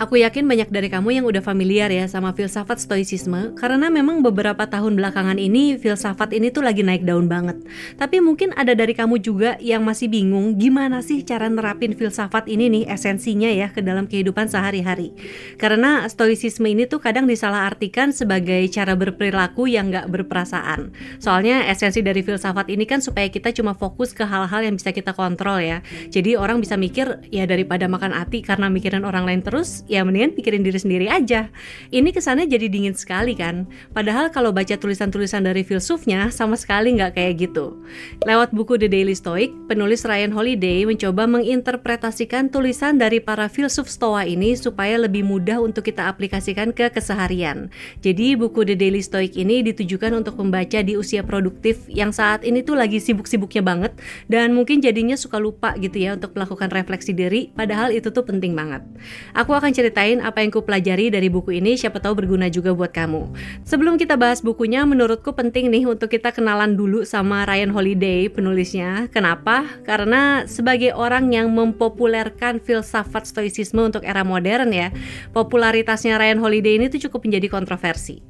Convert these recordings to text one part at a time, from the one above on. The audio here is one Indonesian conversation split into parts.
Aku yakin banyak dari kamu yang udah familiar ya sama filsafat stoicisme karena memang beberapa tahun belakangan ini filsafat ini tuh lagi naik daun banget. Tapi mungkin ada dari kamu juga yang masih bingung gimana sih cara nerapin filsafat ini nih esensinya ya ke dalam kehidupan sehari-hari. Karena stoicisme ini tuh kadang disalahartikan sebagai cara berperilaku yang gak berperasaan. Soalnya esensi dari filsafat ini kan supaya kita cuma fokus ke hal-hal yang bisa kita kontrol ya. Jadi orang bisa mikir ya daripada makan hati karena mikirin orang lain terus ya mendingan pikirin diri sendiri aja. Ini kesannya jadi dingin sekali kan. Padahal kalau baca tulisan-tulisan dari filsufnya sama sekali nggak kayak gitu. Lewat buku The Daily Stoic, penulis Ryan Holiday mencoba menginterpretasikan tulisan dari para filsuf Stoa ini supaya lebih mudah untuk kita aplikasikan ke keseharian. Jadi buku The Daily Stoic ini ditujukan untuk membaca di usia produktif yang saat ini tuh lagi sibuk-sibuknya banget dan mungkin jadinya suka lupa gitu ya untuk melakukan refleksi diri padahal itu tuh penting banget. Aku akan ceritain apa yang ku pelajari dari buku ini, siapa tahu berguna juga buat kamu. Sebelum kita bahas bukunya, menurutku penting nih untuk kita kenalan dulu sama Ryan Holiday, penulisnya. Kenapa? Karena sebagai orang yang mempopulerkan filsafat stoicisme untuk era modern ya, popularitasnya Ryan Holiday ini tuh cukup menjadi kontroversi.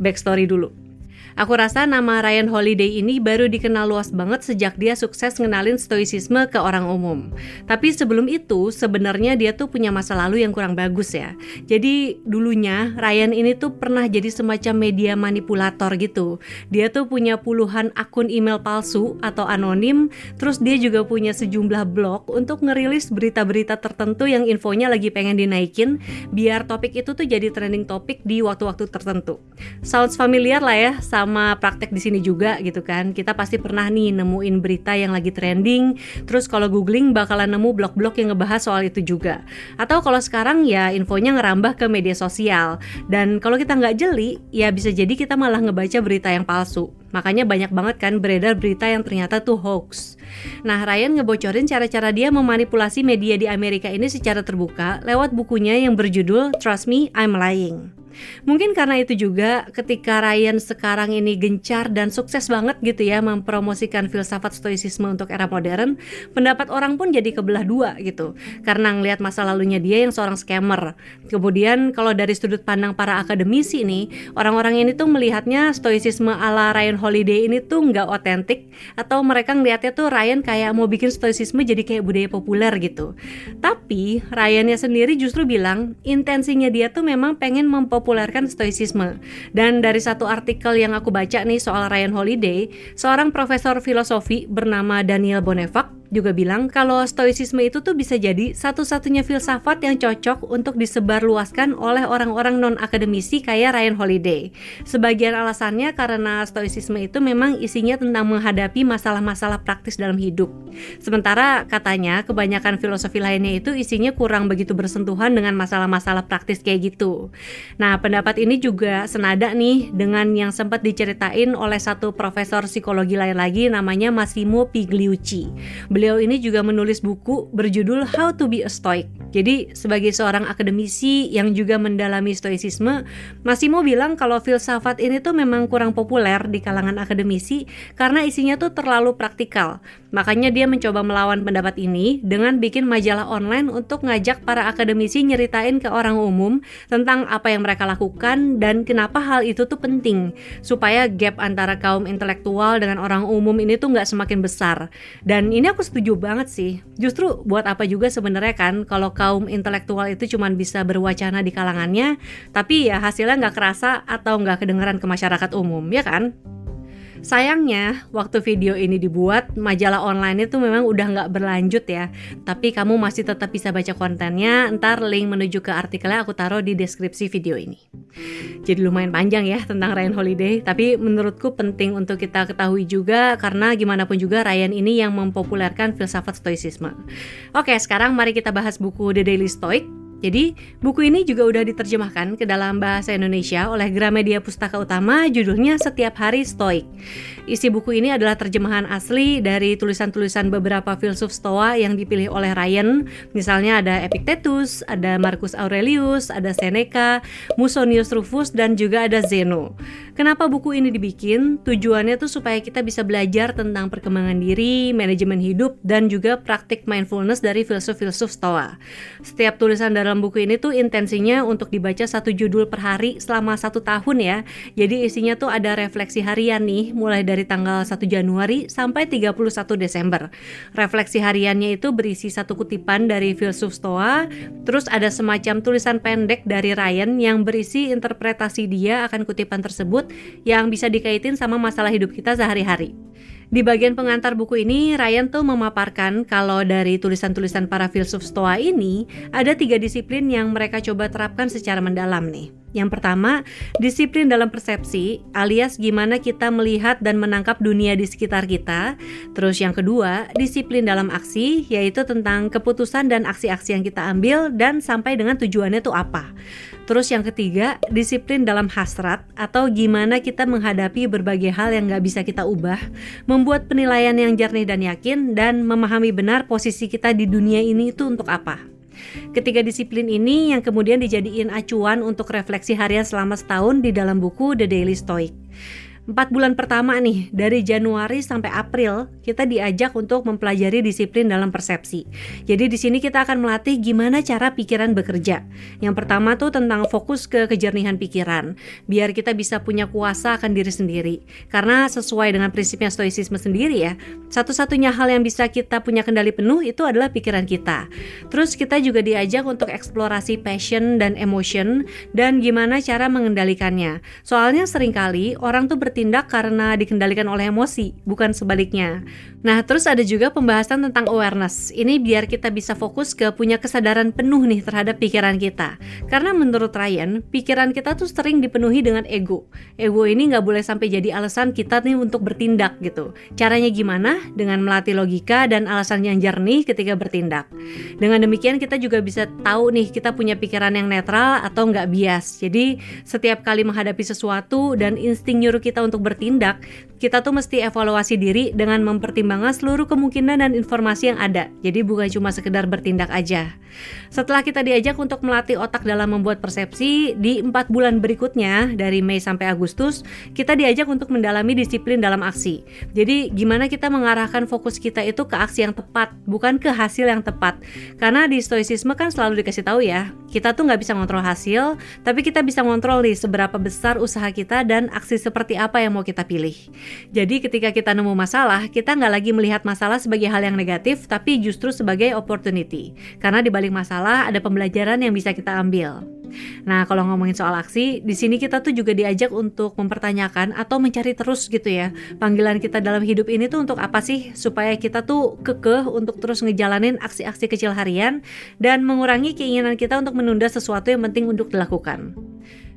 Backstory dulu. Aku rasa nama Ryan Holiday ini baru dikenal luas banget sejak dia sukses ngenalin stoicisme ke orang umum. Tapi sebelum itu, sebenarnya dia tuh punya masa lalu yang kurang bagus ya. Jadi dulunya Ryan ini tuh pernah jadi semacam media manipulator gitu. Dia tuh punya puluhan akun email palsu atau anonim, terus dia juga punya sejumlah blog untuk ngerilis berita-berita tertentu yang infonya lagi pengen dinaikin biar topik itu tuh jadi trending topik di waktu-waktu tertentu. Sounds familiar lah ya sama praktek di sini juga gitu kan. Kita pasti pernah nih nemuin berita yang lagi trending, terus kalau googling bakalan nemu blog-blog yang ngebahas soal itu juga. Atau kalau sekarang ya infonya ngerambah ke media sosial. Dan kalau kita nggak jeli, ya bisa jadi kita malah ngebaca berita yang palsu. Makanya banyak banget kan beredar berita yang ternyata tuh hoax. Nah, Ryan ngebocorin cara-cara dia memanipulasi media di Amerika ini secara terbuka lewat bukunya yang berjudul Trust Me, I'm Lying. Mungkin karena itu juga ketika Ryan sekarang ini gencar dan sukses banget gitu ya mempromosikan filsafat stoicisme untuk era modern, pendapat orang pun jadi kebelah dua gitu. Karena ngelihat masa lalunya dia yang seorang scammer. Kemudian kalau dari sudut pandang para akademisi nih, orang-orang ini tuh melihatnya stoicisme ala Ryan Holiday ini tuh nggak otentik atau mereka ngelihatnya tuh Ryan kayak mau bikin stoicisme jadi kayak budaya populer gitu. Tapi Ryannya sendiri justru bilang intensinya dia tuh memang pengen mempopulerkan mempopulerkan stoicisme. Dan dari satu artikel yang aku baca nih soal Ryan Holiday, seorang profesor filosofi bernama Daniel Bonefak juga bilang kalau stoicisme itu tuh bisa jadi satu-satunya filsafat yang cocok untuk disebarluaskan oleh orang-orang non-akademisi kayak Ryan Holiday. Sebagian alasannya karena stoicisme itu memang isinya tentang menghadapi masalah-masalah praktis dalam hidup. Sementara katanya kebanyakan filosofi lainnya itu isinya kurang begitu bersentuhan dengan masalah-masalah praktis kayak gitu. Nah, pendapat ini juga senada nih dengan yang sempat diceritain oleh satu profesor psikologi lain lagi namanya Massimo Pigliucci. Beliau ini juga menulis buku berjudul How to be a Stoic. Jadi sebagai seorang akademisi yang juga mendalami stoicisme, Massimo bilang kalau filsafat ini tuh memang kurang populer di kalangan akademisi karena isinya tuh terlalu praktikal. Makanya dia mencoba melawan pendapat ini dengan bikin majalah online untuk ngajak para akademisi nyeritain ke orang umum tentang apa yang mereka lakukan dan kenapa hal itu tuh penting supaya gap antara kaum intelektual dengan orang umum ini tuh nggak semakin besar. Dan ini aku setuju banget sih. Justru buat apa juga sebenarnya kan kalau kaum intelektual itu cuma bisa berwacana di kalangannya, tapi ya hasilnya nggak kerasa atau nggak kedengeran ke masyarakat umum, ya kan? Sayangnya, waktu video ini dibuat, majalah online itu memang udah nggak berlanjut ya. Tapi kamu masih tetap bisa baca kontennya. Ntar link menuju ke artikelnya aku taruh di deskripsi video ini. Jadi lumayan panjang ya tentang Ryan Holiday, tapi menurutku penting untuk kita ketahui juga karena gimana pun juga Ryan ini yang mempopulerkan filsafat stoicisme. Oke, sekarang mari kita bahas buku The Daily Stoic Jadi, buku ini juga udah diterjemahkan ke dalam bahasa Indonesia oleh Gramedia Pustaka Utama judulnya Setiap Hari Stoik. Isi buku ini adalah terjemahan asli dari tulisan-tulisan beberapa filsuf Stoa yang dipilih oleh Ryan. Misalnya ada Epictetus, ada Marcus Aurelius, ada Seneca, Musonius Rufus, dan juga ada Zeno. Kenapa buku ini dibikin? Tujuannya tuh supaya kita bisa belajar tentang perkembangan diri, manajemen hidup, dan juga praktik mindfulness dari filsuf-filsuf Stoa. Setiap tulisan dari dalam buku ini tuh intensinya untuk dibaca satu judul per hari selama satu tahun ya. Jadi isinya tuh ada refleksi harian nih, mulai dari tanggal 1 Januari sampai 31 Desember. Refleksi hariannya itu berisi satu kutipan dari filsuf Stoa, terus ada semacam tulisan pendek dari Ryan yang berisi interpretasi dia akan kutipan tersebut yang bisa dikaitin sama masalah hidup kita sehari-hari. Di bagian pengantar buku ini, Ryan tuh memaparkan kalau dari tulisan-tulisan para filsuf Stoa ini, ada tiga disiplin yang mereka coba terapkan secara mendalam nih. Yang pertama, disiplin dalam persepsi, alias gimana kita melihat dan menangkap dunia di sekitar kita. Terus yang kedua, disiplin dalam aksi, yaitu tentang keputusan dan aksi-aksi yang kita ambil dan sampai dengan tujuannya itu apa. Terus yang ketiga, disiplin dalam hasrat atau gimana kita menghadapi berbagai hal yang nggak bisa kita ubah, membuat penilaian yang jernih dan yakin, dan memahami benar posisi kita di dunia ini itu untuk apa. Ketiga disiplin ini yang kemudian dijadiin acuan untuk refleksi harian selama setahun di dalam buku The Daily Stoic. Empat bulan pertama nih, dari Januari sampai April, kita diajak untuk mempelajari disiplin dalam persepsi. Jadi di sini kita akan melatih gimana cara pikiran bekerja. Yang pertama tuh tentang fokus ke kejernihan pikiran, biar kita bisa punya kuasa akan diri sendiri. Karena sesuai dengan prinsipnya stoicisme sendiri ya, satu-satunya hal yang bisa kita punya kendali penuh itu adalah pikiran kita. Terus kita juga diajak untuk eksplorasi passion dan emotion dan gimana cara mengendalikannya. Soalnya sering kali orang tuh ber bertindak karena dikendalikan oleh emosi, bukan sebaliknya. Nah, terus ada juga pembahasan tentang awareness. Ini biar kita bisa fokus ke punya kesadaran penuh nih terhadap pikiran kita. Karena menurut Ryan, pikiran kita tuh sering dipenuhi dengan ego. Ego ini nggak boleh sampai jadi alasan kita nih untuk bertindak gitu. Caranya gimana? Dengan melatih logika dan alasan yang jernih ketika bertindak. Dengan demikian kita juga bisa tahu nih kita punya pikiran yang netral atau nggak bias. Jadi setiap kali menghadapi sesuatu dan insting nyuruh kita untuk bertindak, kita tuh mesti evaluasi diri dengan mempertimbangkan seluruh kemungkinan dan informasi yang ada. Jadi bukan cuma sekedar bertindak aja. Setelah kita diajak untuk melatih otak dalam membuat persepsi, di empat bulan berikutnya, dari Mei sampai Agustus, kita diajak untuk mendalami disiplin dalam aksi. Jadi gimana kita mengarahkan fokus kita itu ke aksi yang tepat, bukan ke hasil yang tepat. Karena di stoicisme kan selalu dikasih tahu ya, kita tuh nggak bisa ngontrol hasil, tapi kita bisa ngontrol nih seberapa besar usaha kita dan aksi seperti apa yang mau kita pilih. Jadi ketika kita nemu masalah, kita nggak lagi melihat masalah sebagai hal yang negatif, tapi justru sebagai opportunity. Karena di balik masalah ada pembelajaran yang bisa kita ambil. Nah, kalau ngomongin soal aksi, di sini kita tuh juga diajak untuk mempertanyakan atau mencari terus gitu ya. Panggilan kita dalam hidup ini tuh untuk apa sih? Supaya kita tuh kekeh untuk terus ngejalanin aksi-aksi kecil harian dan mengurangi keinginan kita untuk menunda sesuatu yang penting untuk dilakukan.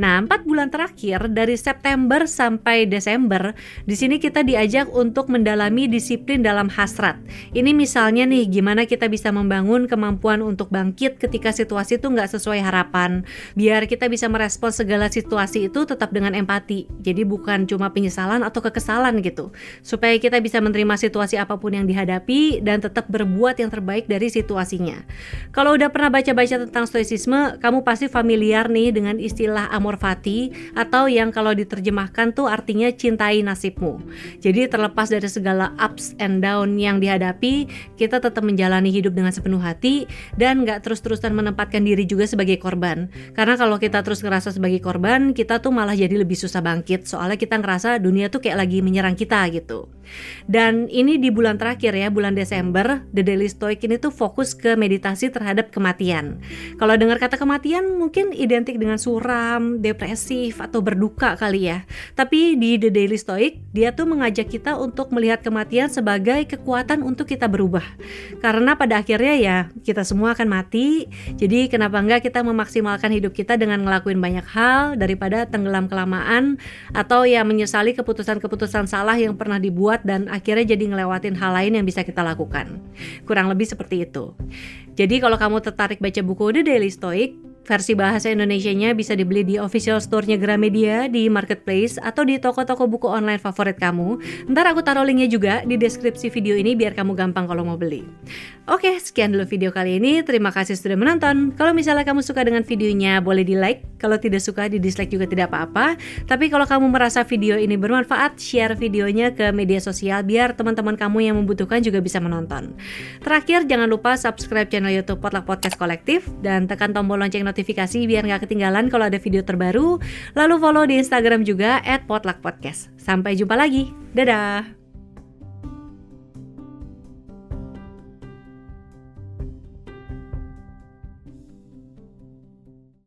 Nah, empat bulan terakhir dari September sampai Desember, di sini kita diajak untuk mendalami disiplin dalam hasrat. Ini misalnya nih, gimana kita bisa membangun kemampuan untuk bangkit ketika situasi itu nggak sesuai harapan, biar kita bisa merespons segala situasi itu tetap dengan empati. Jadi bukan cuma penyesalan atau kekesalan gitu, supaya kita bisa menerima situasi apa pun yang dihadapi dan tetap berbuat yang terbaik dari situasinya. Kalau udah pernah baca-baca tentang stoicisme, kamu pasti familiar nih dengan istilah amor amor fati atau yang kalau diterjemahkan tuh artinya cintai nasibmu. Jadi terlepas dari segala ups and down yang dihadapi, kita tetap menjalani hidup dengan sepenuh hati dan nggak terus-terusan menempatkan diri juga sebagai korban. Karena kalau kita terus ngerasa sebagai korban, kita tuh malah jadi lebih susah bangkit. Soalnya kita ngerasa dunia tuh kayak lagi menyerang kita gitu. Dan ini di bulan terakhir ya, bulan Desember, The Daily Stoic ini tuh fokus ke meditasi terhadap kematian. Kalau dengar kata kematian mungkin identik dengan suram, depresif atau berduka kali ya. Tapi di The Daily Stoic, dia tuh mengajak kita untuk melihat kematian sebagai kekuatan untuk kita berubah. Karena pada akhirnya ya kita semua akan mati. Jadi kenapa enggak kita memaksimalkan hidup kita dengan ngelakuin banyak hal daripada tenggelam kelamaan atau ya menyesali keputusan-keputusan salah yang pernah dibuat dan akhirnya jadi ngelewatin hal lain yang bisa kita lakukan. Kurang lebih seperti itu. Jadi kalau kamu tertarik baca buku The Daily Stoic, Versi bahasa Indonesianya bisa dibeli di official store-nya Gramedia, di marketplace, atau di toko-toko buku online favorit kamu. Ntar aku taruh linknya juga di deskripsi video ini biar kamu gampang kalau mau beli. Oke, sekian dulu video kali ini. Terima kasih sudah menonton. Kalau misalnya kamu suka dengan videonya, boleh di like. Kalau tidak suka, di dislike juga tidak apa-apa. Tapi kalau kamu merasa video ini bermanfaat, share videonya ke media sosial biar teman-teman kamu yang membutuhkan juga bisa menonton. Terakhir, jangan lupa subscribe channel YouTube Potluck Podcast Kolektif dan tekan tombol lonceng notifikasi biar nggak ketinggalan kalau ada video terbaru. Lalu follow di Instagram juga @potluckpodcast. Sampai jumpa lagi. Dadah.